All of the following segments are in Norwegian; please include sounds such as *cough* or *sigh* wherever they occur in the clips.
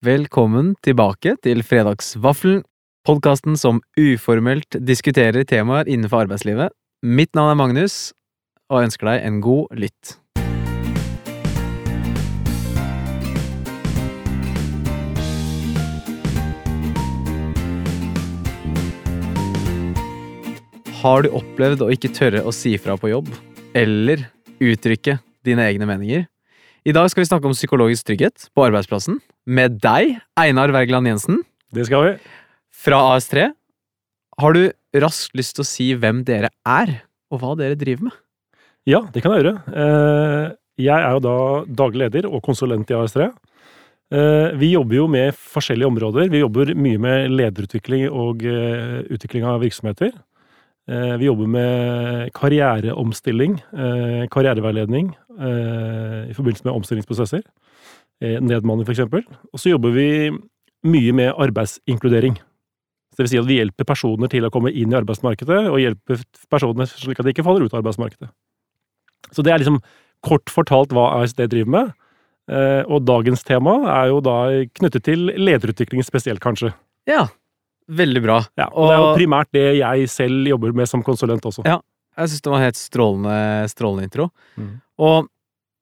Velkommen tilbake til Fredagsvaffelen, podkasten som uformelt diskuterer temaer innenfor arbeidslivet. Mitt navn er Magnus, og jeg ønsker deg en god lytt. Har du opplevd å ikke tørre å si fra på jobb, eller uttrykke dine egne meninger? I dag skal vi snakke om psykologisk trygghet på arbeidsplassen med deg, Einar Wergeland Jensen, Det skal vi. fra AS3. Har du raskt lyst til å si hvem dere er, og hva dere driver med? Ja, det kan jeg gjøre. Eh, Jeg er jo da daglig leder og konsulent i AS3. Eh, Vi jobber jo med forskjellige områder. Vi jobber mye med lederutvikling og eh, utvikling av virksomheter. Vi jobber med karriereomstilling, karriereveiledning i forbindelse med omstillingsprosesser. Eh, Nedmanning, for eksempel. Og så jobber vi mye med arbeidsinkludering. Så det vil si at vi hjelper personer til å komme inn i arbeidsmarkedet, og hjelper personer slik at de ikke faller ut av arbeidsmarkedet. Så det er liksom kort fortalt hva ASD driver med. Eh, Og dagens tema er jo da knyttet til lederutvikling spesielt, kanskje. Ja, veldig bra. Ja, og det er jo primært det jeg selv jobber med som konsulent også. Ja. Jeg syns det var helt strålende, strålende intro. Mm. Og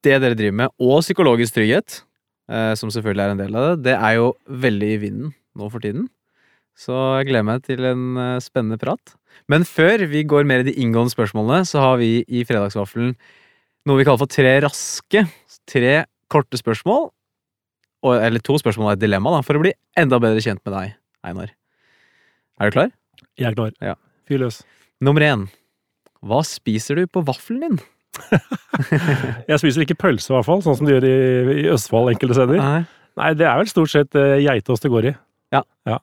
det dere driver med, og psykologisk trygghet, som selvfølgelig er en del av det, det er jo veldig i vinden nå for tiden. Så jeg gleder meg til en eh, spennende prat. Men før vi går mer i de inngående spørsmålene, så har vi i Fredagsvaffelen noe vi kaller for tre raske. Tre korte spørsmål. Og, eller to spørsmål og et dilemma, da, for å bli enda bedre kjent med deg, Einar. Er du klar? Jeg er klar. Ja. Fyr løs. Nummer én. Hva spiser du på vaffelen din? *laughs* Jeg spiser ikke pølse, i hvert fall, sånn som de gjør i, i Østfold enkelte steder. Nei. Nei, det er vel stort sett uh, geitost det går i. Ja. ja.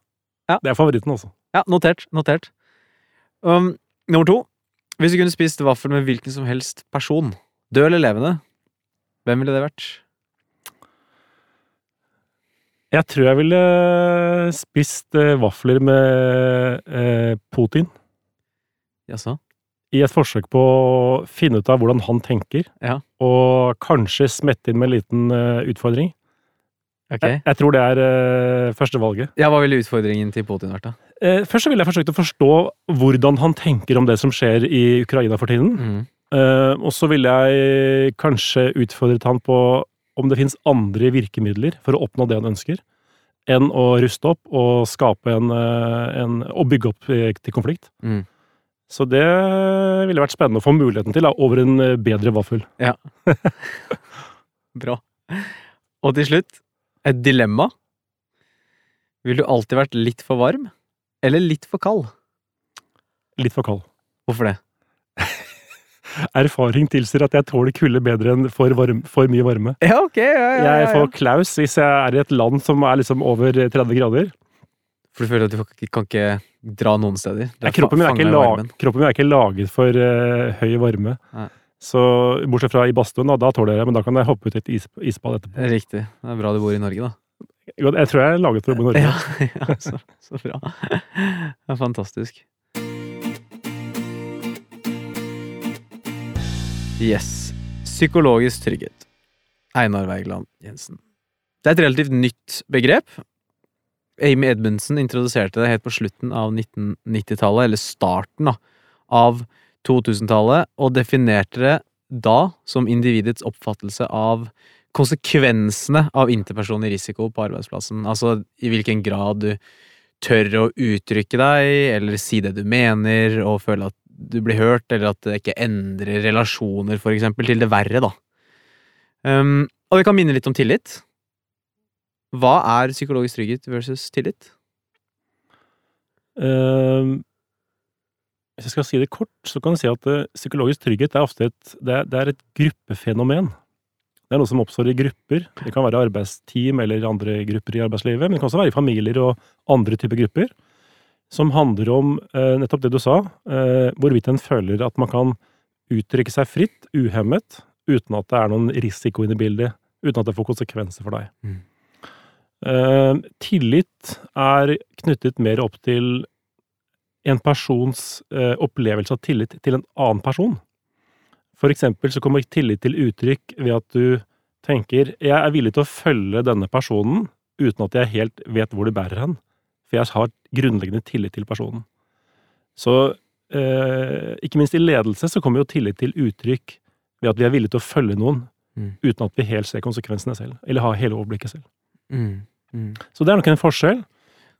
Ja. Det er favoritten også. Ja, notert. Notert. Um, nummer to. Hvis du kunne spist vaffel med hvilken som helst person, død eller levende, hvem ville det vært? Jeg tror jeg ville spist eh, vafler med eh, Putin. Jaså? I et forsøk på å finne ut av hvordan han tenker, Ja. og kanskje smette inn med en liten uh, utfordring. Okay. Jeg, jeg tror det er uh, første valget. Ja, hva ville utfordringen til Putin vært, da? Uh, først så ville jeg forsøkt å forstå hvordan han tenker om det som skjer i Ukraina for tiden. Mm. Uh, og så ville jeg kanskje utfordret han på om det finnes andre virkemidler for å oppnå det han ønsker, enn å ruste opp og skape en, en Og bygge opp til konflikt. Mm. Så det ville vært spennende å få muligheten til da, over en eh, bedre vaffel. Ja. *laughs* Bra. Og til slutt, et dilemma. Ville du alltid vært litt for varm, eller litt for kald? Litt for kald. Hvorfor det? *laughs* Erfaring tilsier at jeg tåler kulde bedre enn for, varm, for mye varme. Ja, ok. Ja, ja, ja, Jeg får klaus hvis jeg er i et land som er liksom over 30 grader. For du føler at du kan ikke dra noen steder? Nei, kroppen, min er ikke lag, kroppen min er ikke laget for uh, høy varme. Nei. Så bortsett fra i badstuen, da, da tåler jeg det, men da kan jeg hoppe ut i et is, isbad etterpå. Riktig. Det er bra du bor i Norge, da. Jeg tror jeg er laget for å bo i Norge. *laughs* Ja, ja så, så bra. Det er fantastisk. Yes. Psykologisk trygghet. Einar Wergeland Jensen. Det er et relativt nytt begrep. Amy Edmundsen introduserte det helt på slutten av 1990-tallet, eller starten da, av 2000-tallet, og definerte det da som individets oppfattelse av konsekvensene av interpersonlig risiko på arbeidsplassen. Altså i hvilken grad du tør å uttrykke deg, eller si det du mener, og føle at du blir hørt, eller at det ikke endrer relasjoner, for eksempel, til det verre, da. Um, og vi kan minne litt om tillit. Hva er psykologisk trygghet versus tillit? Eh, hvis jeg skal si det kort, så kan jeg si at uh, psykologisk trygghet er ofte et, det er, det er et gruppefenomen. Det er noe som oppstår i grupper. Det kan være arbeidsteam eller andre grupper i arbeidslivet, men det kan også være i familier og andre typer grupper. Som handler om uh, nettopp det du sa, eh, hvorvidt en føler at man kan uttrykke seg fritt, uhemmet, uten at det er noen risiko inne i bildet, uten at det får konsekvenser for deg. Mm. Eh, tillit er knyttet mer opp til en persons eh, opplevelse av tillit til en annen person. For eksempel så kommer tillit til uttrykk ved at du tenker 'jeg er villig til å følge denne personen uten at jeg helt vet hvor det bærer hen. For jeg har grunnleggende tillit til personen. Så eh, ikke minst i ledelse så kommer jo tillit til uttrykk ved at vi er villige til å følge noen Mm. uten at vi helt ser konsekvensene selv, eller har hele overblikket selv. Mm. Mm. Så det er nok en forskjell.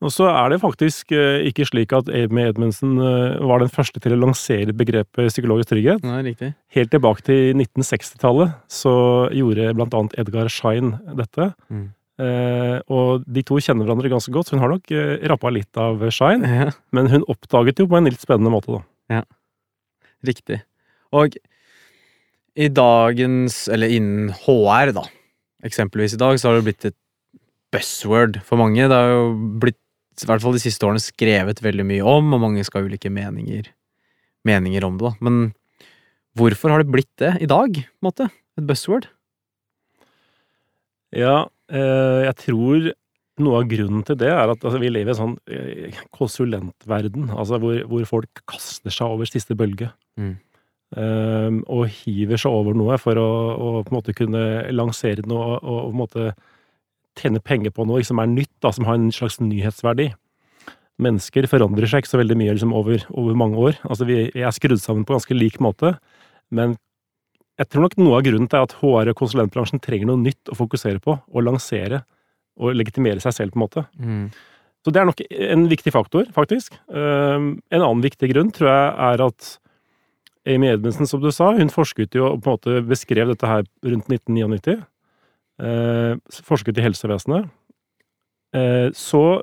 Og så er det faktisk eh, ikke slik at Amy Edmundsen eh, var den første til å lansere begrepet psykologisk trygghet. Nei, riktig. Helt tilbake til 1960-tallet så gjorde blant annet Edgar Schein dette. Mm. Eh, og de to kjenner hverandre ganske godt, så hun har nok eh, rappa litt av Schein. Ja. Men hun oppdaget jo på en litt spennende måte, da. Riktig. Og i dagens, eller innen HR, da, eksempelvis i dag, så har det blitt et buzzword for mange. Det har jo blitt, i hvert fall de siste årene, skrevet veldig mye om, og mange skal ha ulike meninger, meninger om det, da. Men hvorfor har det blitt det i dag, på en måte? Et buzzword? Ja, eh, jeg tror noe av grunnen til det er at altså, vi lever i en sånn eh, konsulentverden, altså hvor, hvor folk kaster seg over siste bølge. Mm. Um, og hiver seg over noe for å, å på en måte kunne lansere noe og, og på en måte tjene penger på noe som er nytt, da, som har en slags nyhetsverdi. Mennesker forandrer seg ikke så veldig mye liksom, over, over mange år. Altså, vi, vi er skrudd sammen på ganske lik måte, men jeg tror nok noe av grunnen til at HR og konsulentbransjen trenger noe nytt å fokusere på, og lansere, og legitimere seg selv, på en måte. Mm. Så det er nok en viktig faktor, faktisk. Um, en annen viktig grunn tror jeg er at Amy Edmundsen, som du sa, hun forsket jo og på en måte beskrev dette her rundt 1999. Uh, forsket i helsevesenet. Uh, så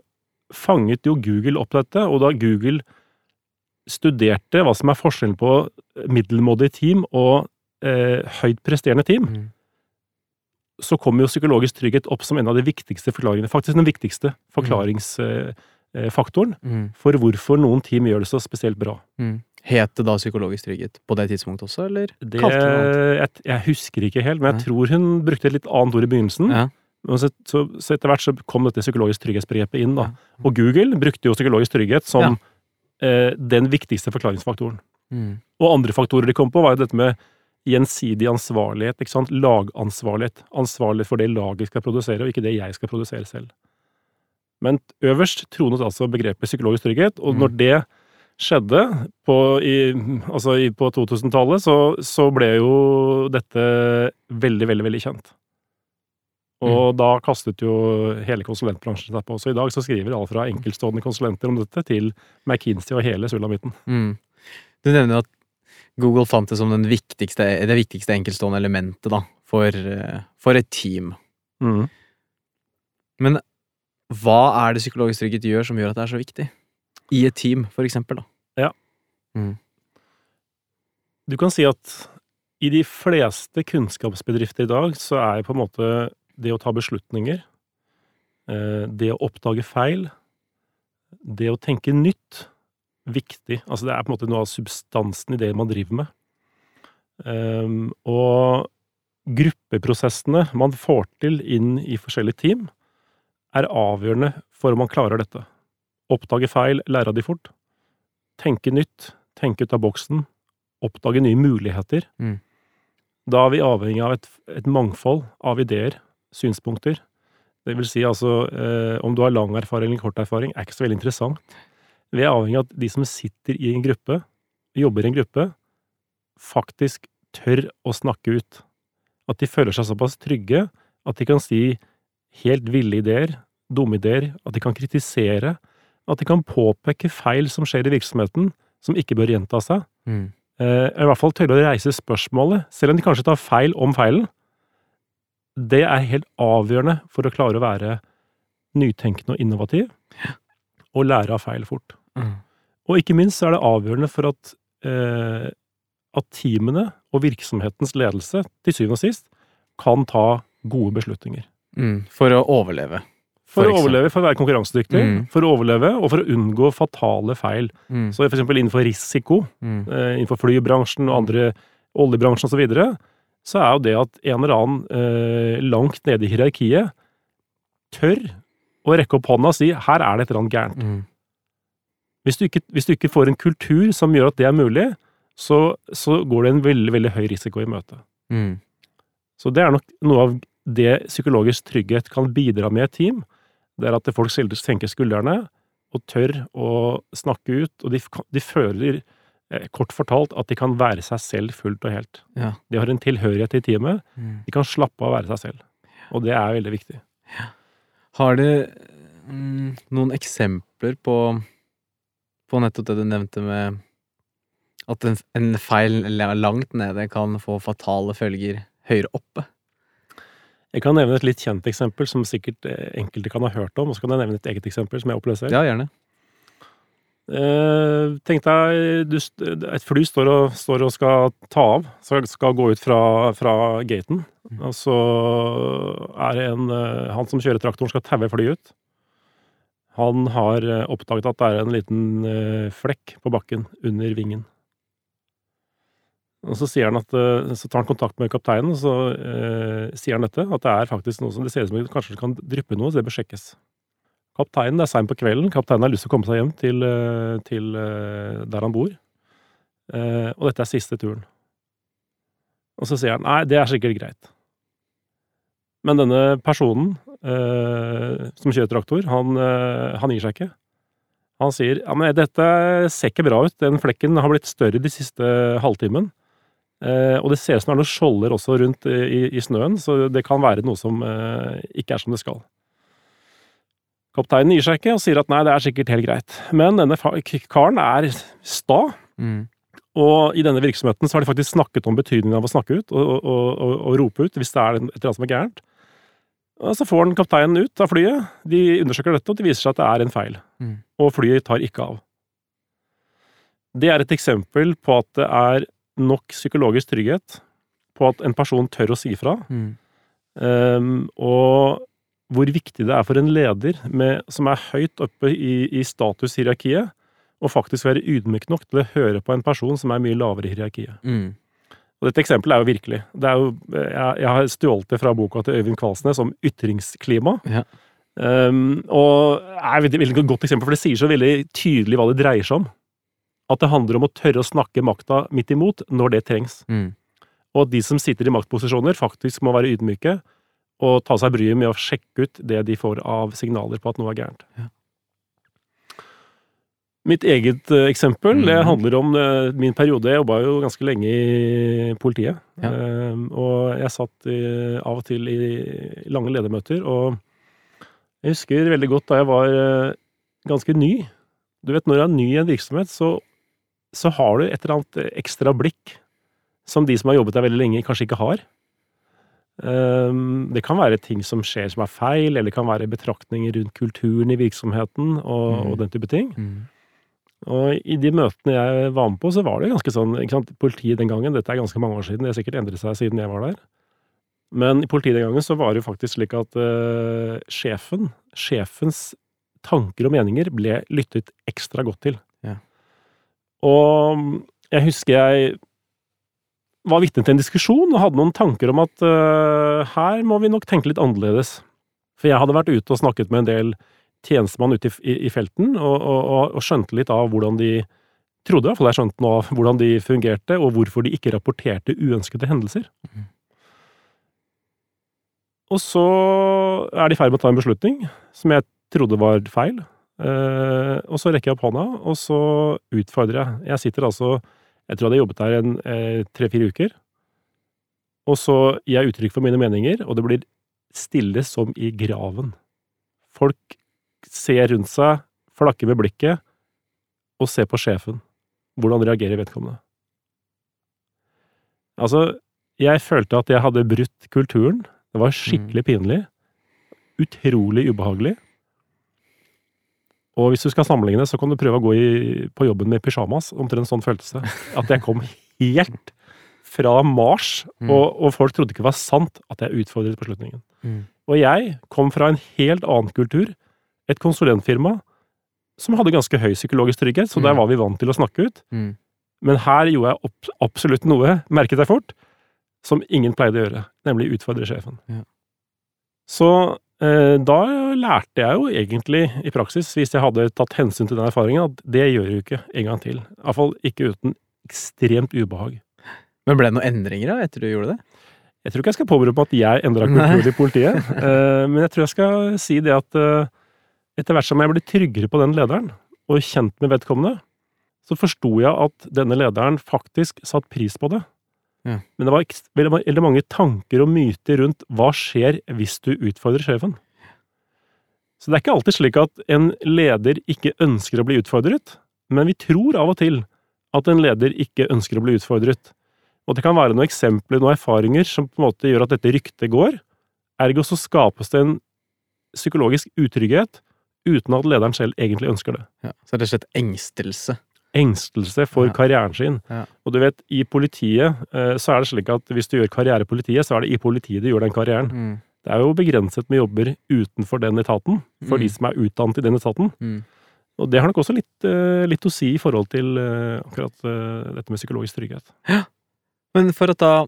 fanget jo Google opp dette, og da Google studerte hva som er forskjellen på middelmådig team og eh, høyt presterende team, Mm. så kom jo psykologisk trygghet opp som en av de viktigste forklaringene, faktisk den viktigste forklaringsfaktoren Mm. for hvorfor noen team gjør det så spesielt bra. Mm. Het det da psykologisk trygghet på det tidspunktet også, eller Det, jeg, jeg husker ikke helt, men jeg Nei. tror hun brukte et litt annet ord i begynnelsen. Ja. Så, så, så etter hvert så kom dette psykologisk trygghetsbegrepet inn. da. Ja. Og Google brukte jo psykologisk trygghet som eh, den viktigste forklaringsfaktoren. Mm. Og andre faktorer de kom på, var jo dette med gjensidig ansvarlighet. ikke sant? Lagansvarlighet. Ansvarlighet for det laget skal produsere, og ikke det jeg skal produsere selv. Men øverst tronet altså begrepet psykologisk trygghet, og Mm. når det skjedde på, altså på 2000-tallet, så, så ble jo dette veldig, veldig, veldig kjent. Og da kastet jo hele konsulentbransjen seg på. Så i dag så skriver alle fra enkeltstående konsulenter om dette til McKinsey og hele sulamitten. Mm. Du nevner at Google fant det som den viktigste, det viktigste enkeltstående elementet da, for, for et team. Mm. Men hva er det psykologisk trygghet gjør som gjør at det er så viktig? I et team, for eksempel. Da. Du kan si at i de fleste kunnskapsbedrifter i dag så er på en måte det å ta beslutninger, eh, det å oppdage feil, det å tenke nytt, viktig. Altså det er på en måte noe av substansen i det man driver med. Ehm, og gruppeprosessene man får til inn i forskjellige team, er avgjørende for om man klarer dette. Oppdage feil, lære av de fort. Tenke nytt, tenke ut av boksen, oppdage nye muligheter. Mm. Da er vi avhengig av et, et mangfold av ideer, synspunkter. Det vil si altså, eh, om du har lang erfaring eller kort erfaring, er ikke så veldig interessant. Vi er avhengig av at de som sitter i en gruppe, jobber i en gruppe, faktisk tør å snakke ut. At de føler seg såpass trygge at de kan si helt ville ideer, dumme ideer, at de kan kritisere, at de kan påpeke feil som skjer i virksomheten, som ikke bør gjenta seg. Mm. Eh, I hvert fall tørre å reise spørsmålet, selv om de kanskje tar feil om feilen. Det er helt avgjørende for å klare å være nytenkende og innovativ, og lære av feil fort. Mm. Og ikke minst så er det avgjørende for at, eh, at teamene og virksomhetens ledelse til syvende og sist kan ta gode beslutninger. Mm. For å overleve. For, For å overleve, for å være konkurransedyktig, Mm. for å overleve og for å unngå fatale feil. Mm. Så eksempel innenfor risiko, Mm. eh, innenfor flybransjen og andre oljebransjen osv., så, videre, så er jo det at en eller annen eh, langt nede i hierarkiet tør å rekke opp hånda og si 'her er det et eller annet gærent'. Mm. Hvis du, ikke, hvis du ikke får en kultur som gjør at det er mulig, så, så går det en veldig, veldig høy risiko i møte. Mm. Så det er nok noe av det psykologisk trygghet kan bidra med i et team, det er at folk senker skuldrene og tør å snakke ut, og de, de føler eh, kort fortalt at de kan være seg selv fullt og helt. Ja. De har en tilhørighet i teamet. Mm. De kan slappe av å være seg selv. Og det er veldig viktig. Har du mm, noen eksempler på, på nettopp det du nevnte med at en, en feil langt nede kan få fatale følger høyere oppe? Jeg kan nevne et litt kjent eksempel som sikkert eh, enkelte kan ha hørt om, og så kan jeg nevne et eget eksempel som jeg opplevde selv. Ja, gjerne. Eh, tenk deg, du, et fly står og, står og skal ta av, skal, skal gå ut fra, fra gaten, Mm. og så er det en eh, Han som kjører traktoren, skal taue flyet ut. Han har eh, oppdaget at det er en liten flekk på bakken under vingen. Og så at eh, Så tar han kontakt med kapteinen, og så eh, sier han dette. At det er faktisk noe som det ser ut som kanskje kan dryppe noe, så det bør sjekkes. Kapteinen, det er seint på kvelden, kapteinen har lyst til å komme seg hjem til, eh, til eh, der han bor. Eh, Og dette er siste turen. Og så sier han nei, det er sikkert greit. Men denne personen eh, som kjører traktor, han, han gir seg ikke. Han sier ja, men dette ser ikke bra ut, den flekken har blitt større de siste halvtimen. Eh, og det ser ut som det er noen skjolder også rundt i, i snøen, så det kan være noe som eh, ikke er som det skal. Kapteinen gir seg ikke og sier at nei, det er sikkert helt greit. Men denne karen er sta, Mm. og i denne virksomheten så har de faktisk snakket om betydningen av å snakke ut og, og, og, og rope ut hvis det er et eller annet som er gærent. Og så får han kapteinen ut av flyet, de undersøker dette, og det viser seg at det er en feil. Mm. Og flyet tar ikke av. Det er et eksempel på at det er nok psykologisk trygghet på at en person tør å si fra, Mm. Um, og hvor viktig det er for en leder med, som er høyt oppe i, i statushierarkiet, å faktisk være ydmyk nok til å høre på en person som er mye lavere i hierarkiet. Mm. Og dette eksempelet er jo virkelig. Det er jo, jeg, jeg har stjålet det fra boka til Øyvind Kvalsnes om ytringsklima. Ja. Um, og er et veldig godt eksempel, for det sier så veldig tydelig hva det dreier seg om. At det handler om å tørre å snakke makta midt imot når det trengs. Mm. Og at de som sitter i maktposisjoner, faktisk må være ydmyke og ta seg bryet med å sjekke ut det de får av signaler på at noe er gærent. Ja. Mitt eget eksempel eksempel det Mhm. handler om eh, min periode. Jeg jobba jo ganske lenge i politiet. Ja. Eh, og jeg satt i, av og til i lange ledermøter, og jeg husker veldig godt da jeg var eh, ganske ny. Du vet, når du er ny i en virksomhet, så, så har du et eller annet ekstra blikk som de som har jobbet der veldig lenge, kanskje ikke har. Ehm, Det kan være ting som skjer som er feil, eller det kan være betraktninger rundt kulturen i virksomheten og, Mm. og den type ting. Mm. Og i de møtene jeg var med på, så var det ganske sånn ikke sant, Politiet den gangen, dette er ganske mange år siden, det har sikkert endret seg siden jeg var der. Men i politiet den gangen så var det jo faktisk slik at uh, sjefen, sjefens tanker og meninger ble lyttet ekstra godt til. Og jeg husker jeg var vitne til en diskusjon og hadde noen tanker om at uh, her må vi nok tenke litt annerledes. For jeg hadde vært ute og snakket med en del tjenestemann ute i, i, i felten, og, og, og, skjønte litt av hvordan de trodde, iallfall jeg skjønte nå, hvordan de fungerte, og hvorfor de ikke rapporterte uønskede hendelser. Mm. Og så er de i ferd med å ta en beslutning som jeg trodde var feil. Eh, og så rekker jeg opp hånda, og så utfordrer jeg. Jeg sitter altså Jeg tror jeg hadde jobbet der en eh, tre-fire uker. Og så gir jeg uttrykk for mine meninger, og det blir stille som i graven. Folk ser rundt seg, flakker med blikket, og ser på sjefen. Hvordan reagerer vedkommende? Altså, jeg følte at jeg hadde brutt kulturen. Det var skikkelig pinlig. Utrolig ubehagelig. Og hvis du skal sammenligne, så kan du prøve å gå i, på jobben med pysjamas. Omtrent sånn føltes det. At jeg kom helt fra Mars, Mm. og, og folk trodde ikke det var sant at jeg utfordret beslutningen. Mm. Og jeg kom fra en helt annen kultur. Et konsulentfirma som hadde ganske høy psykologisk trygghet, så der Mm. var vi vant til å snakke ut. Mm. Men her gjorde jeg absolutt noe, merket jeg fort, som ingen pleide å gjøre, nemlig utfordre sjefen. Ja. Så da lærte jeg jo egentlig i praksis, hvis jeg hadde tatt hensyn til den erfaringen, at det gjør jo ikke en gang til. Iallfall ikke uten ekstremt ubehag. Men ble det noen endringer da, etter du gjorde det? Jeg tror ikke jeg skal påberope at jeg endra kulturen i politiet, *laughs* eh, men jeg tror jeg skal si det at eh, etter hvert som jeg ble tryggere på den lederen, og kjent med vedkommende, så forsto jeg at denne lederen faktisk satt pris på det. Ja. Men det var veldig mange tanker og myter rundt hva skjer hvis du utfordrer sjefen. Så det er ikke alltid slik at en leder ikke ønsker å bli utfordret, men vi tror av og til at en leder ikke ønsker å bli utfordret. Og det kan være noen eksempler, noen erfaringer, som på en måte gjør at dette ryktet går. Ergo så skapes det en psykologisk utrygghet uten at lederen selv egentlig ønsker det. Ja. Så rett og slett engstelse. Engstelse for Ja. karrieren sin. Ja. Og du vet, i politiet eh, så er det slik at hvis du gjør karriere i politiet, så er det i politiet du gjør den karrieren. Mm. Det er jo begrenset med jobber utenfor den etaten, for Mm. de som er utdannet i den etaten. Mm. Og det har nok også litt, eh, litt å si i forhold til eh, akkurat dette med psykologisk trygghet. Ja. Men for at da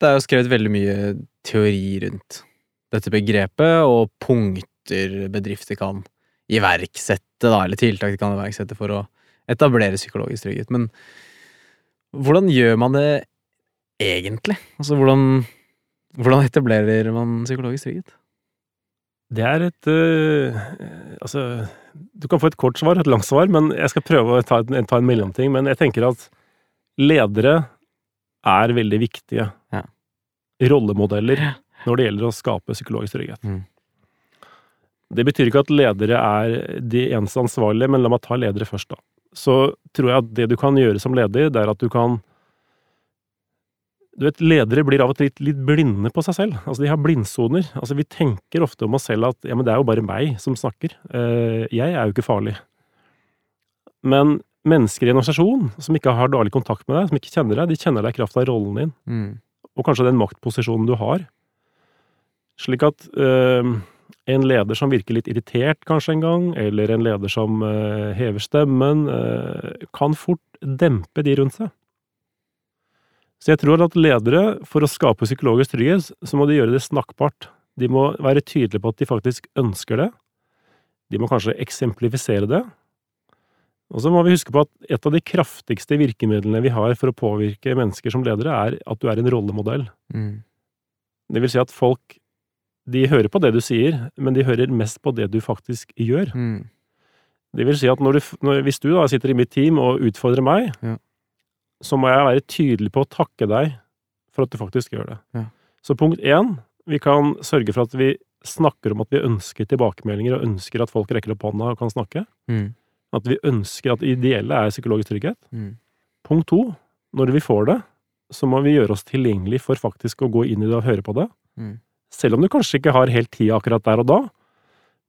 Det er jo skrevet veldig mye teori rundt dette begrepet, og punkter bedrifter kan iverksette, da, eller tiltak de kan iverksette for å etablere psykologisk trygghet. Men hvordan gjør man det egentlig? Altså, hvordan, hvordan etablerer man psykologisk trygghet? Det er et øh, Altså, du kan få et kort svar et langt svar, men jeg skal prøve å ta en, ta en mellomting. Men jeg tenker at ledere er veldig viktige Ja. rollemodeller når det gjelder å skape psykologisk trygghet. Mm. Det betyr ikke at ledere er de eneste ansvarlige, men la meg ta ledere først, da. Så tror jeg at det du kan gjøre som leder, det er at du kan du vet, Ledere blir av og til litt, litt blinde på seg selv. Altså, De har blindsoner. Altså, Vi tenker ofte om oss selv at ja, men det er jo bare meg som snakker. Eh, jeg er jo ikke farlig. Men mennesker i en organisasjon som ikke har dårlig kontakt med deg, som ikke kjenner deg, de kjenner deg i kraft av rollen din, Mm. og kanskje den maktposisjonen du har. Slik at eh, en leder som virker litt irritert kanskje en gang, eller en leder som eh, hever stemmen, eh, kan fort dempe de rundt seg. Så jeg tror at ledere, for å skape psykologisk trygghet, så må de gjøre det snakkbart. De må være tydelige på at de faktisk ønsker det. De må kanskje eksemplifisere det. Og så må vi huske på at et av de kraftigste virkemidlene vi har for å påvirke mennesker som ledere, er at du er en rollemodell. Mm. Det vil si at folk de hører på det du sier, men de hører mest på det du faktisk gjør. Mm. Det vil si at når du, når, hvis du da sitter i mitt team og utfordrer meg, Ja. så må jeg være tydelig på å takke deg for at du faktisk gjør det. Ja. Så punkt én, vi kan sørge for at vi snakker om at vi ønsker tilbakemeldinger og ønsker at folk rekker opp hånda og kan snakke. Mm. At vi ønsker at det ideelle er psykologisk trygghet. Mm. Punkt to, når vi får det, så må vi gjøre oss tilgjengelig for faktisk å gå inn i det og høre på det. Mm. Selv om du kanskje ikke har helt tid akkurat der og da.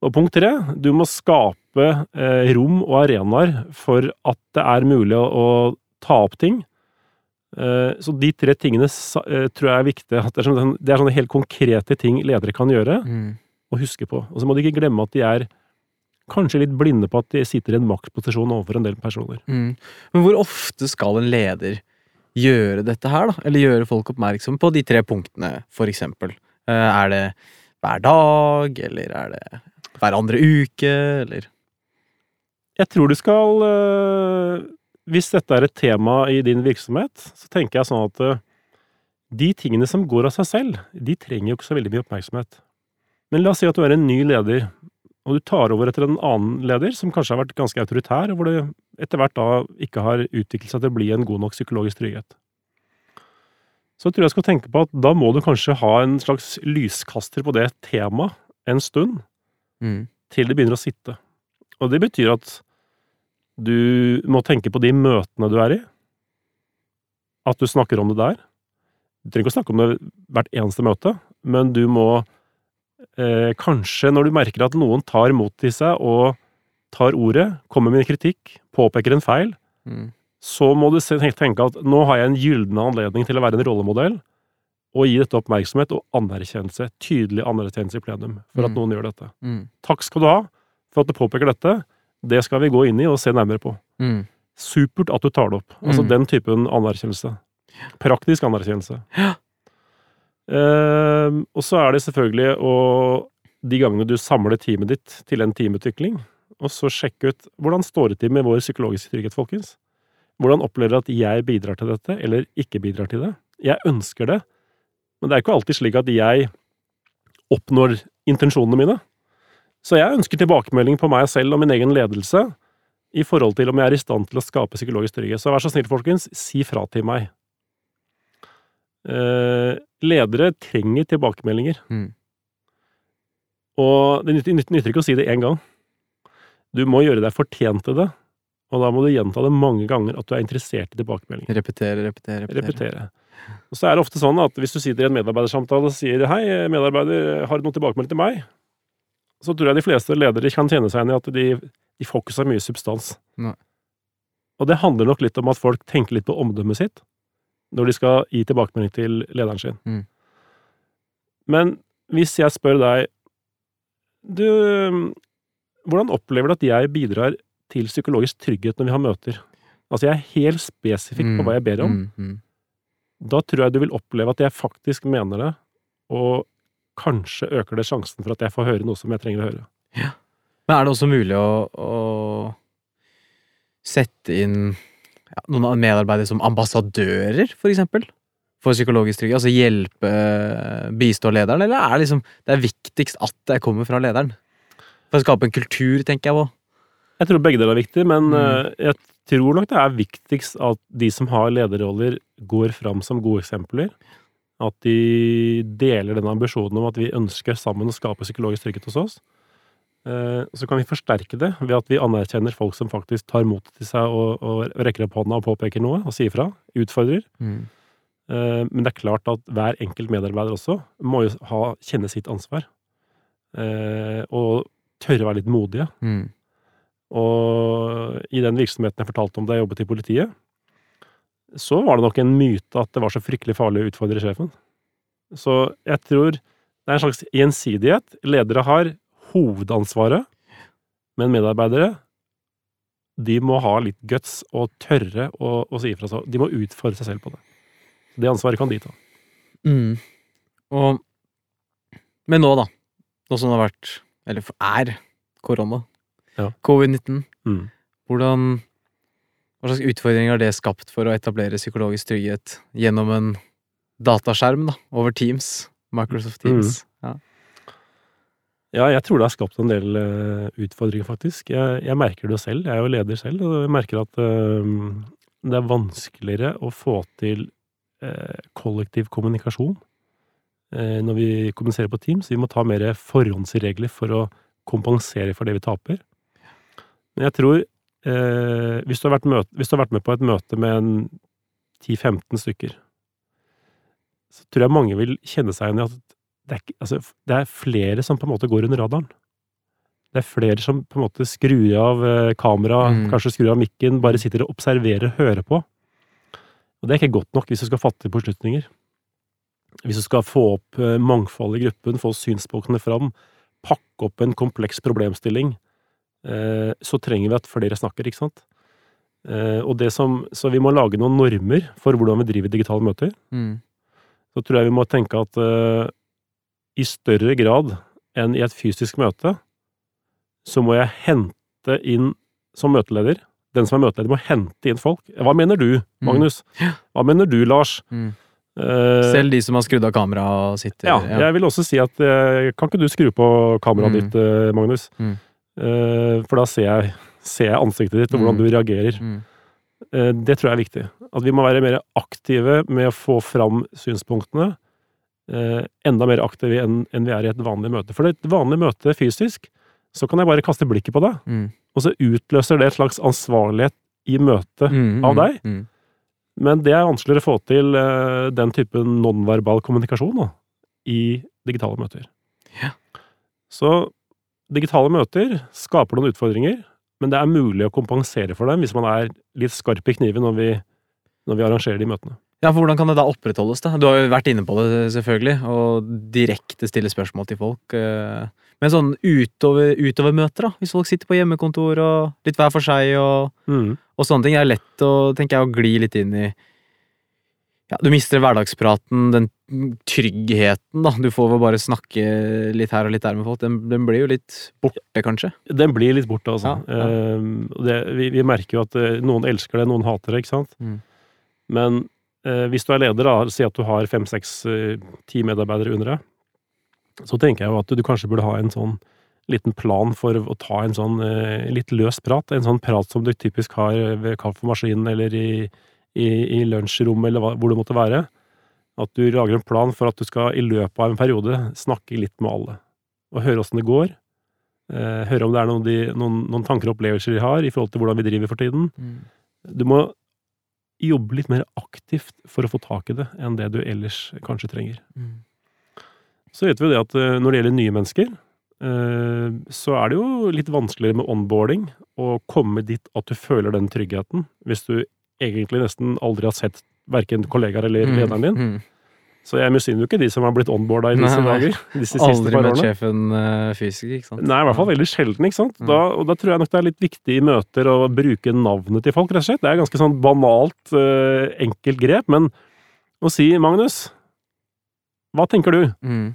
Og punkt tre, du må skape eh, rom og arenaer for at det er mulig å, å ta opp ting. Eh, så de tre tingene eh, tror jeg er viktige. Det, er sånne, det er sånne helt konkrete ting ledere kan gjøre Mm. og huske på. Og så må de ikke glemme at de er kanskje litt blinde på at de sitter i en maktposisjon overfor en del personer. Mm. Men hvor ofte skal en leder gjøre dette her, da? Eller gjøre folk oppmerksomme på de tre punktene, for eksempel? Eh, Er det hver dag, eller er det hver andre uke, eller? Jeg tror du skal øh, Hvis dette er et tema i din virksomhet, så tenker jeg sånn at øh, de tingene som går av seg selv, de trenger jo ikke så veldig mye oppmerksomhet. Men la oss si at du er en ny leder, og du tar over etter en annen leder som kanskje har vært ganske autoritær, og hvor det etter hvert da ikke har utviklet seg til å bli en god nok psykologisk trygghet. Så tror jeg jeg skal tenke på at da må du kanskje ha en slags lyskaster på det temaet en stund, Mm. til det begynner å sitte. Og det betyr at du må tenke på de møtene du er i. At du snakker om det der. Du trenger ikke å snakke om det hvert eneste møte, men du må eh, kanskje, når du merker at noen tar mot i seg og tar ordet, kommer med kritikk, påpeker en feil, Mm. Så må du tenke at nå har jeg en gyllen anledning til å være en rollemodell, og gi dette oppmerksomhet og anerkjennelse, tydelig anerkjennelse i plenum, for at Mm. noen gjør dette. Mm. Takk skal du ha for at du påpeker dette. Det skal vi gå inn i og se nærmere på. Mm. Supert at du tar det opp. Altså Mm. den typen anerkjennelse. Praktisk anerkjennelse. Ja. Ehm, og så er det selvfølgelig å De gangene du samler teamet ditt til en teamutvikling, og så sjekke ut hvordan står det til med vår psykologiske trygghet, folkens? Hvordan opplever dere at jeg bidrar til dette, eller ikke bidrar til det? Jeg ønsker det, men det er ikke alltid slik at jeg oppnår intensjonene mine. Så jeg ønsker tilbakemelding på meg selv og min egen ledelse i forhold til om jeg er i stand til å skape psykologisk trygghet. Så vær så snill, folkens, si fra til meg. Eh, ledere trenger tilbakemeldinger. Mm. Og det nytter, nytter ikke å si det én gang. Du må gjøre deg fortjent til det, og da må du gjenta det mange ganger at du er interessert i tilbakemeldinger. Repetere, repetere, repetere. Repetere. Og så er det ofte sånn at hvis du sitter i en medarbeidersamtale og sier 'hei, medarbeider, har du noe tilbakemelding til meg', så tror jeg de fleste ledere kan kjenne seg igjen i at de, de får ikke så mye substans. Nei. Og det handler nok litt om at folk tenker litt på omdømmet sitt når de skal gi tilbakemelding til lederen sin. Mm. Men hvis jeg spør deg Du, hvordan opplever du at jeg bidrar til psykologisk trygghet når vi har møter? Altså, jeg er helt spesifikk på hva jeg ber om. Mm, mm. Da tror jeg du vil oppleve at jeg faktisk mener det, og kanskje øker det sjansen for at jeg får høre noe som jeg trenger å høre. Ja. Men er det også mulig å, å sette inn ja, noen medarbeidere som ambassadører, for eksempel? For psykologisk trygghet? Altså hjelpe, bistå lederen, eller er det liksom det er viktigst at det kommer fra lederen? For å skape en kultur, tenker jeg på. Jeg tror begge deler er viktig, men Mm. eh, jeg tror nok det er viktigst at de som har lederroller, går fram som gode eksempler. At de deler den ambisjonen om at vi ønsker sammen å skape psykologisk trygghet hos oss. Eh, Så kan vi forsterke det ved at vi anerkjenner folk som faktisk tar motet til seg og, og rekker opp hånda og påpeker noe og sier fra. Utfordrer. Mm. Eh, Men det er klart at hver enkelt medarbeider også må jo ha, kjenne sitt ansvar. Og tørre å være litt modige. Mm. Og i den virksomheten jeg fortalte om da jeg jobbet i politiet, så var det nok en myte at det var så fryktelig farlig å utfordre sjefen. Så jeg tror det er en slags gjensidighet. Ledere har hovedansvaret, men medarbeidere de må ha litt guts og tørre å, å si ifra. seg. De må utfordre seg selv på det. Det ansvaret kan de ta. Mm. Og Men nå, da. Nå som det har vært, eller er, korona. Ja. Covid-19. Mm. Hvordan Hva slags utfordringer har det skapt for å etablere psykologisk trygghet gjennom en dataskjerm, da, over Teams? Microsoft Teams. Ja. Ja, jeg tror det har skapt en del uh, utfordringer, faktisk. Jeg, jeg merker det selv. Jeg er jo leder selv, og jeg merker at uh, det er vanskeligere å få til eh, kollektiv kommunikasjon når vi kommuniserer på Teams. Vi må ta mer forhåndsregler for å kompensere for det vi taper. Men jeg tror eh, hvis, du møte, hvis du har vært med på et møte med en 10-15 stykker, så tror jeg mange vil kjenne seg igjen i at det er, ikke, altså, det er flere som på en måte går under radaren. Det er flere som på en måte skrur av eh, kamera, Mm. kanskje skrur av mikken, bare sitter og observerer og hører på. Og det er ikke godt nok hvis du skal fatte beslutninger. Hvis du skal få opp mangfoldet mangfold i gruppen, få synspunktene fram, pakke opp en kompleks problemstilling, eh, så trenger vi at flere snakker, ikke sant? Eh, og det som, så vi må lage noen normer for hvordan vi driver digitale møter Mm. så tror jeg vi må tenke at uh, i større grad enn i et fysisk møte, så må jeg hente inn som møteleder Den som er møteleder, må hente inn folk. Hva mener du, Magnus? *laughs* Hva mener du, Lars? Mm. Eh, Selv de som har skrudd av kameraet og sitter ja, jeg vil også si at eh, Kan ikke du skru på kameraet Mm. ditt, eh, Magnus? Mm. Eh, for da ser jeg, ser jeg ansiktet ditt, og hvordan Mm. du reagerer. Mm. Eh, Det tror jeg er viktig. At vi må være mer aktive med å få fram synspunktene. eh, Enda mer aktive enn vi er i et vanlig møte. For et vanlig møte fysisk, så kan jeg bare kaste blikket på deg, Mm. og så utløser det et slags ansvarlighet i møtet. Mm. Av deg? Mm. Men det er vanskeligere å få til den typen nonverbal kommunikasjon da, i digitale møter. Ja. Så digitale møter skaper noen utfordringer, men det er mulig å kompensere for dem hvis man er litt skarp i kniven når vi, når vi arrangerer de møtene. Ja, for hvordan kan det da opprettholdes, da? Du har jo vært inne på det, selvfølgelig, og direkte stille spørsmål til folk. eh, Men sånn utover, møter da? Hvis folk sitter på hjemmekontor og litt hver for seg og, og sånne ting. Det er lett å, tenker jeg, å gli litt inn i Ja, du mister hverdagspraten, den tryggheten, da. Du får vel bare snakke litt her og litt der med folk. Den, den blir jo litt borte, kanskje. Den blir litt borte, altså. Ja, ja. Eh, det, vi, vi merker jo at eh, noen elsker det, noen hater det, ikke sant? Mm. Men eh, hvis du er leder, da, si at du har fem, seks, eh, ti medarbeidere under deg, så tenker jeg jo at du kanskje burde ha en sånn liten plan for å ta en sånn eh, litt løs prat. En sånn prat som du typisk har ved kaffemaskinen eller i, i, i lunsjrommet eller hva, hvor det måtte være. At du lager en plan for at du skal i løpet av en periode snakke litt med alle. Og høre åssen det går. Eh, høre om det er noen, de, noen, noen tanker og opplevelser de har i forhold til hvordan vi driver for tiden. Mm. Du må jobbe litt mer aktivt for å få tak i det enn det du ellers kanskje trenger. Mm. Så vet vi jo det at eh, når det gjelder nye mennesker, eh, så er det jo litt vanskeligere med onboarding å komme dit at du føler den tryggheten, hvis du egentlig nesten aldri har sett verken kollegaer eller lederen din. Mm. Så jeg misunner jo ikke de som har blitt onboarda i disse Nei, dager. *laughs* Disse siste Aldri par møtt sjefen uh, fysisk, ikke sant? Nei, i hvert fall veldig sjelden, ikke sant. Mm. Da, og da tror jeg nok det er litt viktig i møter å bruke navnet til folk, rett og slett. Det er ganske sånn banalt, uh, enkelt grep, men å si 'Magnus, hva tenker du?' Mm.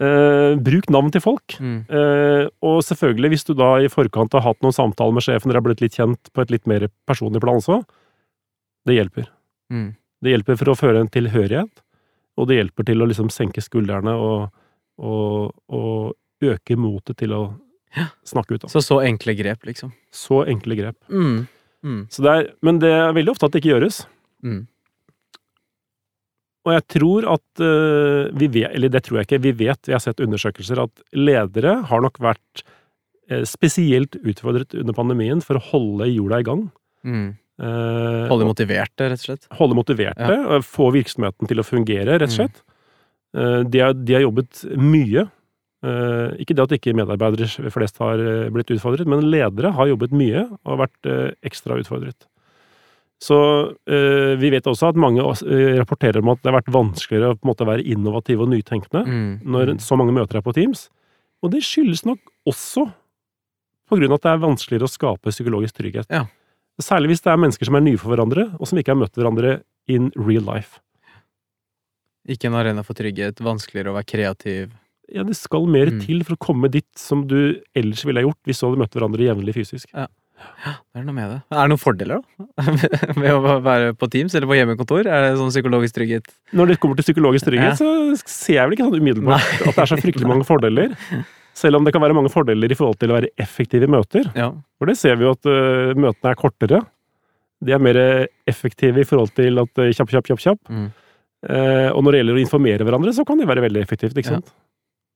Uh, bruk navn til folk. Mm. Uh, og selvfølgelig, hvis du da i forkant har hatt noen samtaler med sjefen, dere har blitt litt kjent på et litt mer personlig plan også, det hjelper. Mm. Det hjelper for å føre en tilhørighet, og det hjelper til å liksom senke skuldrene og, og, og øke motet til å Ja. snakke ut. Da. Så så enkle grep, liksom. Så enkle grep. Mm. Mm. Så det er, men det er veldig ofte at det ikke gjøres. Mm. Og jeg tror at uh, vi vet, eller det tror jeg ikke, vi vet, jeg har sett undersøkelser, at ledere har nok vært eh, spesielt utfordret under pandemien for å holde jorda i gang. Mm. Eh, Holde motiverte, rett og slett. holde motiverte, og få virksomheten til å fungere, rett og Mm. slett. Mm. De har, de har jobbet mye. Eh, Ikke det at ikke medarbeidere flest har blitt utfordret, men ledere har jobbet mye og vært ekstra utfordret. Så eh, vi vet også at mange rapporterer om at det har vært vanskeligere å på en måte være innovativ og nytenkende Mm. når Mm. så mange møter er på Teams. Og det skyldes nok også på grunn av at det er vanskeligere å skape psykologisk trygghet. Ja. Særlig hvis det er mennesker som er nye for hverandre, og som ikke har møtt hverandre in real life. Ikke en arena for trygghet, vanskeligere å være kreativ. Ja, det skal mer Mm. til for å komme dit som du ellers ville ha gjort hvis du hadde møtt hverandre jevnlig fysisk. Ja, Det er noe med det. Er det noen fordeler, da? *laughs* med å være på Teams eller på hjemmekontor? Er det sånn psykologisk trygghet? Når det kommer til psykologisk trygghet, Ja. så ser jeg vel ikke sånn umiddelbart at det er så fryktelig mange fordeler. *laughs* Selv om det kan være mange fordeler i forhold til å være effektive i møter. Ja. For det ser vi jo at uh, møtene er kortere. De er mer effektive i forhold til at uh, kjapp, kjapp, kjapp, kjapp. Mm. Uh, og når det gjelder å informere hverandre, så kan det være veldig effektivt, ikke Ja. sant?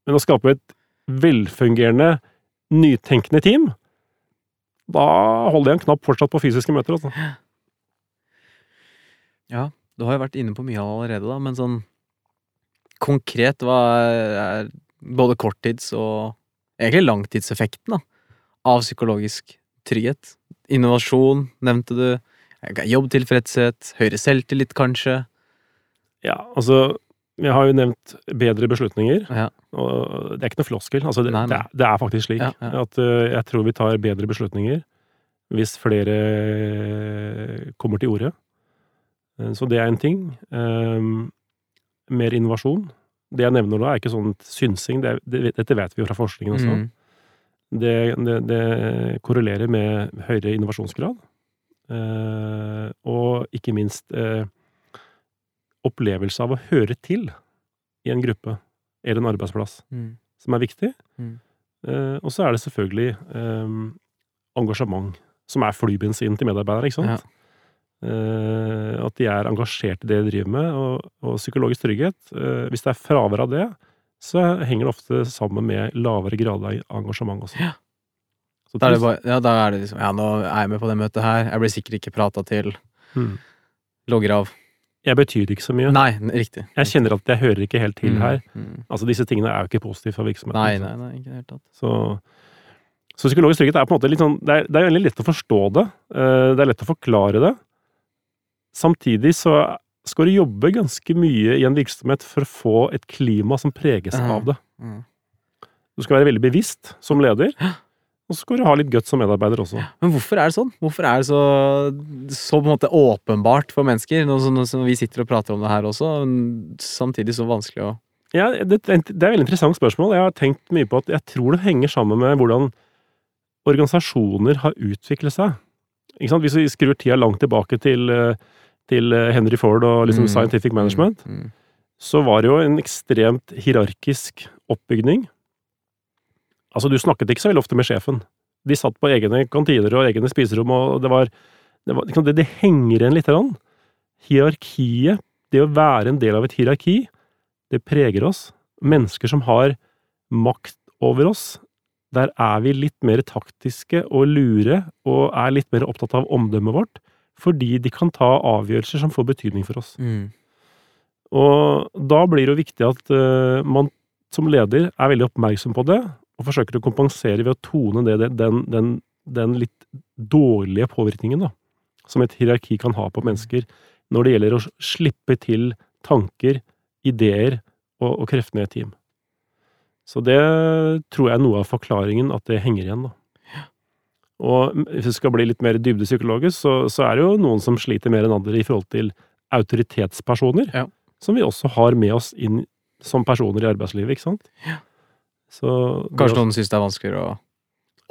Men å skape et velfungerende, nytenkende team, da holder jeg en knapp fortsatt på fysiske møter, altså. ja. Du har jo vært inne på mye allerede, da, men sånn konkret, hva er både korttids- og egentlig langtidseffekten da, av psykologisk trygghet? Innovasjon, nevnte du. Jobbtilfredshet, høyere selvtillit, kanskje. Ja, altså Jeg har jo nevnt bedre beslutninger, Ja. og det er ikke noe floskel. Altså, det, Nei, nei. Det, er, det er faktisk slik Ja, ja. at uh, jeg tror vi tar bedre beslutninger hvis flere øh, kommer til orde. Eh, Så det er en ting. Um, mer innovasjon. Det jeg nevner nå, er ikke sånn synsing. Det, det, dette vet vi jo fra forskningen også. Mm. Det, det, korrelerer med høyere innovasjonsgrad. Eh, og ikke minst eh, opplevelse av å høre til i en gruppe eller en arbeidsplass, Mm. som er viktig. Mm. Eh, og så er det selvfølgelig eh, engasjement, som er flybensin til medarbeidere, ikke sant? Eh, at de er engasjert i det de driver med, og, og psykologisk trygghet. eh, hvis det er fravær av det, så henger det ofte sammen med lavere grad av engasjement også. Ja. Så Da er bare, ja, da er det liksom Ja, nå er jeg med på det møtet her. Jeg blir sikkert ikke prata til. Hmm. Logger av. Jeg betyr ikke så mye. Nei, riktig. Jeg kjenner at jeg hører ikke helt til Mm, her. mm. Altså, disse tingene er jo ikke positive for virksomheten. Nei, nei, nei, ikke helt tatt. Så, så psykologisk trygghet er på en måte litt sånn Det er, det er veldig lett å forstå det. eh, Det er lett å forklare det. Samtidig så skal du jobbe ganske mye i en virksomhet for å få et klima som preges Ja. av det. Mm. Du skal være veldig bevisst som leder, og så skal du ha litt guts som medarbeider også. Men hvorfor er det sånn? Hvorfor er det så, så på en måte åpenbart for mennesker, nå som, som vi sitter og prater om det her også, samtidig så vanskelig å Ja, det, det er et veldig interessant spørsmål. Jeg har tenkt mye på at jeg tror det henger sammen med hvordan organisasjoner har utviklet seg. Hvis vi skrur tida langt tilbake til, eh, til eh, Henry Ford og liksom Mm. scientific management, Mm, mm. så var det jo en ekstremt hierarkisk oppbygning Altså, du snakket ikke så veldig ofte med sjefen. De satt på egne kantiner og egne spiserom, og det var Det, var, det, det henger igjen lite grann. Hierarkiet, det å være en del av et hierarki, det preger oss. Mennesker som har makt over oss, der er vi litt mer taktiske og lure, og er litt mer opptatt av omdømmet vårt, fordi de kan ta avgjørelser som får betydning for oss. Mm. Og da blir det jo viktig at uh, man som leder er veldig oppmerksom på det, og forsøker å kompensere ved å tone det, den, den, den, litt dårlige påvirkningen da, som et hierarki kan ha på mennesker når det gjelder å slippe til tanker, ideer og, og kreftene i et team. Så det tror jeg er noe av forklaringen at det henger igjen, da. Og hvis vi skal bli litt mer dybdepsykologisk, så, så er det jo noen som sliter mer enn andre i forhold til autoritetspersoner, Ja. som vi også har med oss inn som personer i arbeidslivet, ikke sant? Ja. Så Kanskje noen syns det er vanskeligere å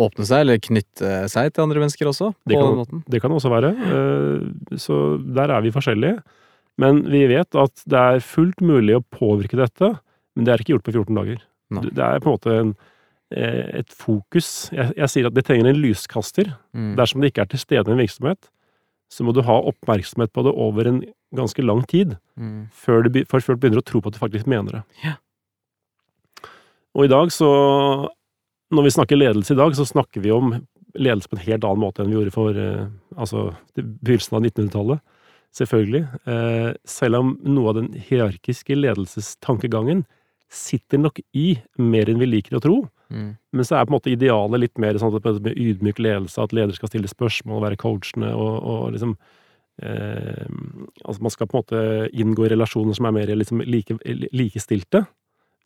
åpne seg, eller knytte seg til andre mennesker også, Det kan-. Det kan også være. eh, Så der er vi forskjellige. Men vi vet at det er fullt mulig å påvirke dette, men det er ikke gjort på 14 dager. Nei. Det er på en måte en, et fokus. Jeg, jeg sier at det trenger en lyskaster. Mm. Dersom det ikke er til stede i en virksomhet, så må du ha oppmerksomhet på det over en ganske lang tid, Mm. før du, før du, begynner å tro på at du faktisk mener det. Yeah. Og i dag så Når vi snakker ledelse i dag, så snakker vi om ledelse på en helt annen måte enn vi gjorde for eh, altså begynnelsen av 1900-tallet. Selvfølgelig. Eh, selv om noe av den hierarkiske ledelsestankegangen sitter nok i mer enn vi liker å tro. Mm. Men så er på en måte idealet litt mer sånn at det med ydmyk ledelse, at ledere skal stille spørsmål, være coachende og, og liksom eh, Altså man skal på en måte inngå i relasjoner som er mer liksom like, likestilte,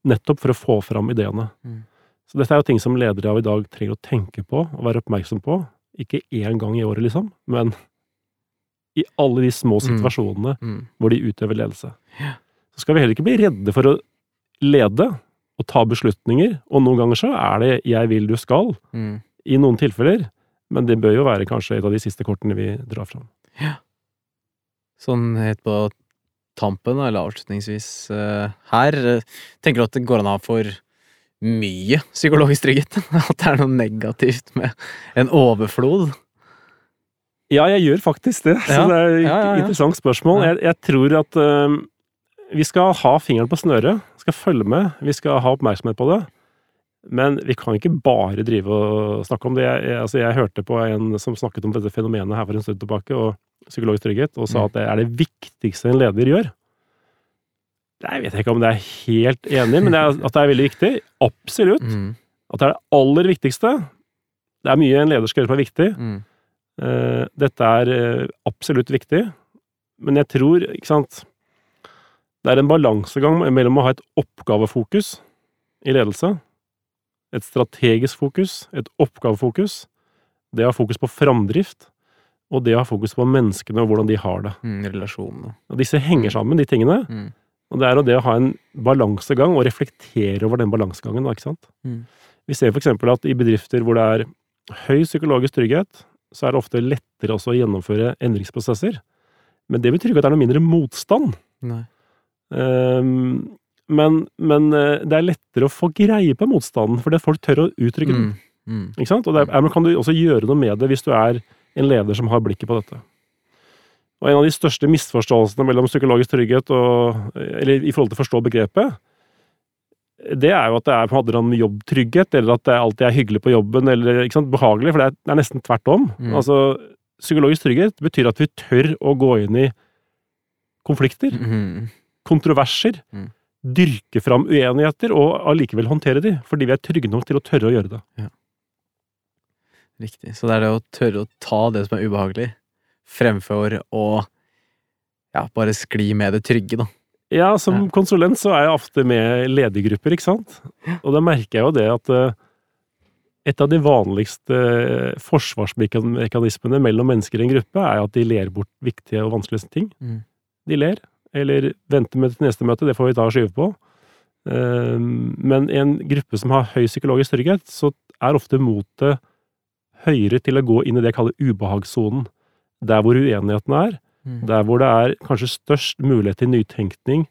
nettopp for å få fram ideene. Mm. Så dette er jo ting som ledere av i dag trenger å tenke på og være oppmerksom på. Ikke én gang i året, liksom, men i alle de små Mm. situasjonene Mm. hvor de utøver ledelse. Så skal vi heller ikke bli redde for å lede og ta beslutninger, og noen ganger så er det 'jeg vil, du skal', Mm. i noen tilfeller, men det bør jo være kanskje et av de siste kortene vi drar fram. Sånn helt på tampen, eller avslutningsvis eh, her, eh, tenker du at det går an å ha for mye psykologisk trygghet? *laughs* At det er noe negativt med en overflod? Ja, jeg gjør faktisk det, så Ja, det er et ja, ja, ja. interessant spørsmål. Ja. Jeg, jeg tror at øhm, vi skal ha fingeren på snøret, skal følge med, vi skal ha oppmerksomhet på det. Men vi kan ikke bare drive og snakke om det. Jeg, jeg, altså jeg hørte på en som snakket om dette fenomenet her for en stund tilbake, og psykologisk trygghet, og sa Mm. at det er det viktigste en leder gjør. Jeg vet ikke om det er helt enig, men det er, at det er veldig viktig. Absolutt. Mm. At det er det aller viktigste. Det er mye en leder skal gjøre som er viktig. Mm. Uh, dette er uh, absolutt viktig, men jeg tror, ikke sant Det er en balansegang mellom å ha et oppgavefokus i ledelse, et strategisk fokus, et oppgavefokus, det å ha fokus på framdrift, og det å ha fokus på menneskene og hvordan de har det. Mm. Relasjonene. Og disse henger sammen, de tingene. Mm. Og det er jo det å ha en balansegang og reflektere over den balansegangen, ikke sant. Mm. Vi ser for eksempel at i bedrifter hvor det er høy psykologisk trygghet, så er det ofte lettere også å gjennomføre endringsprosesser. Men det betyr ikke at det er noe mindre motstand. Nei. Ehm, men, men eh, det er lettere å få greie på motstanden, fordi folk tør å uttrykke den. Mm. Mm. Ikke sant? Og er, men kan du også gjøre noe med det hvis du er en leder som har blikket på dette. Og en av de største misforståelsene mellom psykologisk trygghet og Eller i forhold til å forstå begrepet, det er jo at det er, på en måte jobbtrygghet, eller at det alltid er hyggelig på jobben, eller ikke sant, behagelig, for det er, det er nesten tvert om. Mm. Altså, psykologisk trygghet betyr at vi tør å gå inn i konflikter, Mm. Kontroverser, Mm. dyrke fram uenigheter, og allikevel håndtere de, fordi vi er trygge nok til å tørre å gjøre det. Riktig. Så det er det å tørre å ta det som er ubehagelig, fremfor å ja, bare skli med det trygge, da. Ja, som Ja. konsulent så er jeg ofte med ledergrupper, ikke sant? Og da merker jeg jo det at eh, et av de vanligste eh, forsvarsmekanismene mellom mennesker i en gruppe er at de ler bort viktige og vanskelige ting. Mm. De ler, eller vente med til neste møte, det får vi og skyve på. Eh, Men i en gruppe som har høy psykologisk trygghet, så er ofte motet høyere til å gå inn i det jeg kaller ubehagssonen. Der hvor uenigheten er, Mm. der hvor det er kanskje størst mulighet til nytenkning,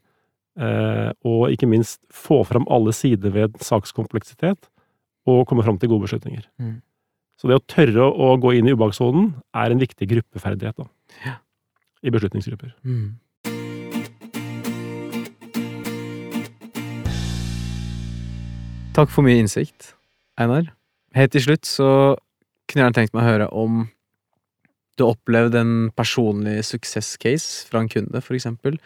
eh, og ikke minst få fram alle sider ved sakskompleksitet, og komme fram til gode beslutninger. Mm. Så det å tørre å gå inn i ubehagssonen er en viktig gruppeferdighet da. Ja. i beslutningsgrupper. Mm. Takk for mye innsikt, Einar. Helt til slutt så kunne jeg gjerne tenkt meg å høre om du har opplevd en personlig suksesscase fra en kunde, for eksempel,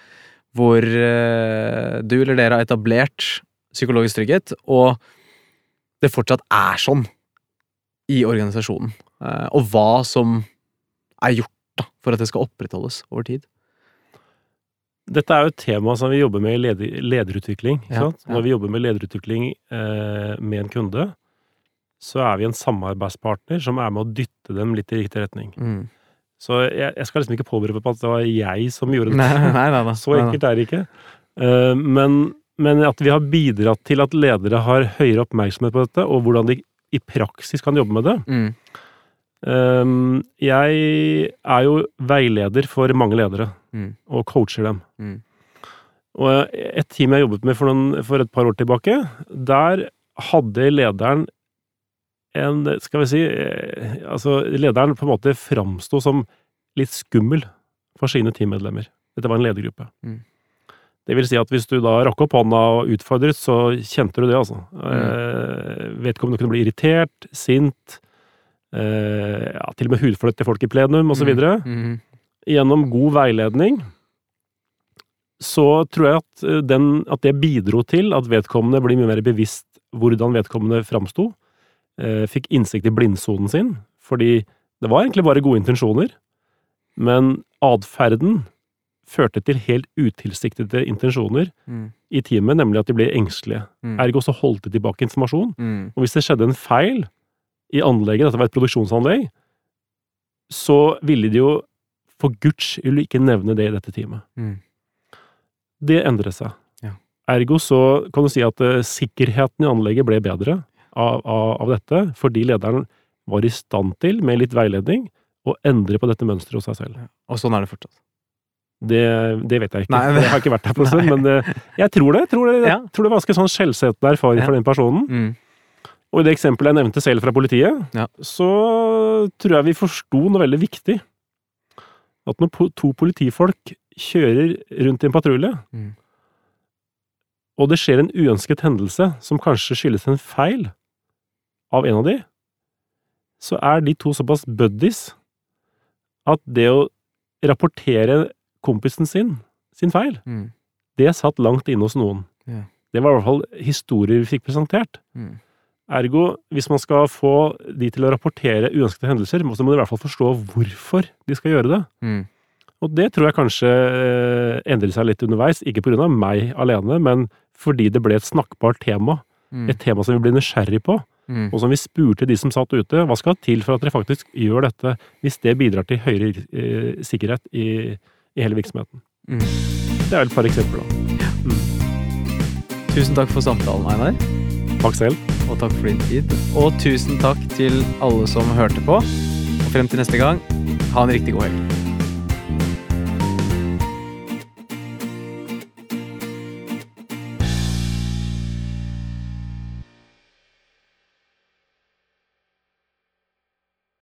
hvor eh, du eller dere har etablert psykologisk trygghet, og det fortsatt er sånn i organisasjonen, eh, og hva som er gjort da, for at det skal opprettholdes over tid. Dette er jo et tema som vi jobber med i leder, lederutvikling. Ja, ja. Når vi jobber med lederutvikling eh, med en kunde, så er vi en samarbeidspartner som er med å dytte dem litt i riktig retning. Så jeg, jeg skal liksom ikke påberope på at det var jeg som gjorde Nei, nei, nei, nei. *laughs* Så enkelt er det ikke. Eh, men, men at vi har bidratt til at ledere har høyere oppmerksomhet på dette, og hvordan de i praksis kan jobbe med det. Mm. Um, jeg er jo veileder for mange ledere, Mm. og coacher dem. Mm. Og et team jeg jobbet med for, noen, for et par år tilbake, der hadde lederen en Skal vi si eh, Altså, lederen på en måte framsto som litt skummel for sine teammedlemmer. Dette var en ledergruppe. Mm. Det vil si at hvis du da rakk opp hånda og utfordret, så kjente du det, altså. Eh, vedkommende kunne bli irritert, sint, eh, ja, til og med hudfløtt til folk i plenum, osv. videre Mm. Gjennom god veiledning, så tror jeg at, eh, den, at det bidro til at vedkommende blir mye mer bevisst hvordan vedkommende framsto. Eh, fikk innsikt i blindsonen sin, fordi det var egentlig bare gode intensjoner. Men atferden førte til helt utilsiktede intensjoner Mm. i teamet, nemlig at de ble engstelige. Mm. Ergo så holdt de tilbake informasjon. Mm. Og hvis det skjedde en feil i anlegget, dette var et produksjonsanlegg, så ville de jo for guds skyld ikke nevne det i dette teamet. Mm. Det endret seg. Ja. Ergo så kan du si at uh, sikkerheten i anlegget ble bedre av, av, av dette, fordi lederen var i stand til, med litt veiledning, å endre på dette mønsteret hos seg selv. Og sånn er det fortsatt. Det, det vet jeg ikke. Nei, Jeg har ikke vært der på *laughs* en stund, men uh, jeg tror det. Jeg tror det, jeg Ja. tror det var ganske sånn skjellsettende erfaring Ja. for den personen. Mm. Og i det eksempelet jeg nevnte selv fra politiet, Ja. så tror jeg vi forsto noe veldig viktig. At når to politifolk kjører rundt i en patrulje, Mm. og det skjer en uønsket hendelse som kanskje skyldes en feil av en av de, så er de to såpass buddies at det å rapportere kompisen sin, sin feil, Mm. det satt langt inne hos noen. Yeah. Det var i hvert fall historier vi fikk presentert. Mm. Ergo, hvis man skal få de til å rapportere uønskede hendelser, så må de i hvert fall forstå hvorfor de skal gjøre det. Mm. Og det tror jeg kanskje eh, endrer seg litt underveis, ikke av meg alene, men fordi det ble et snakkbart tema. Mm. Et tema som vi ble nysgjerrig på, Mm. og som vi spurte de som satt ute, hva skal til for at dere faktisk gjør dette, hvis det bidrar til høyere eh, sikkerhet i, i hele virksomheten. Mm. Det er vel et par eksempler, da. Tusen takk for samtalen, Einar. Takk selv. Og takk for din tid. Og tusen takk til alle som hørte på. Og frem til neste gang, ha en riktig god helg.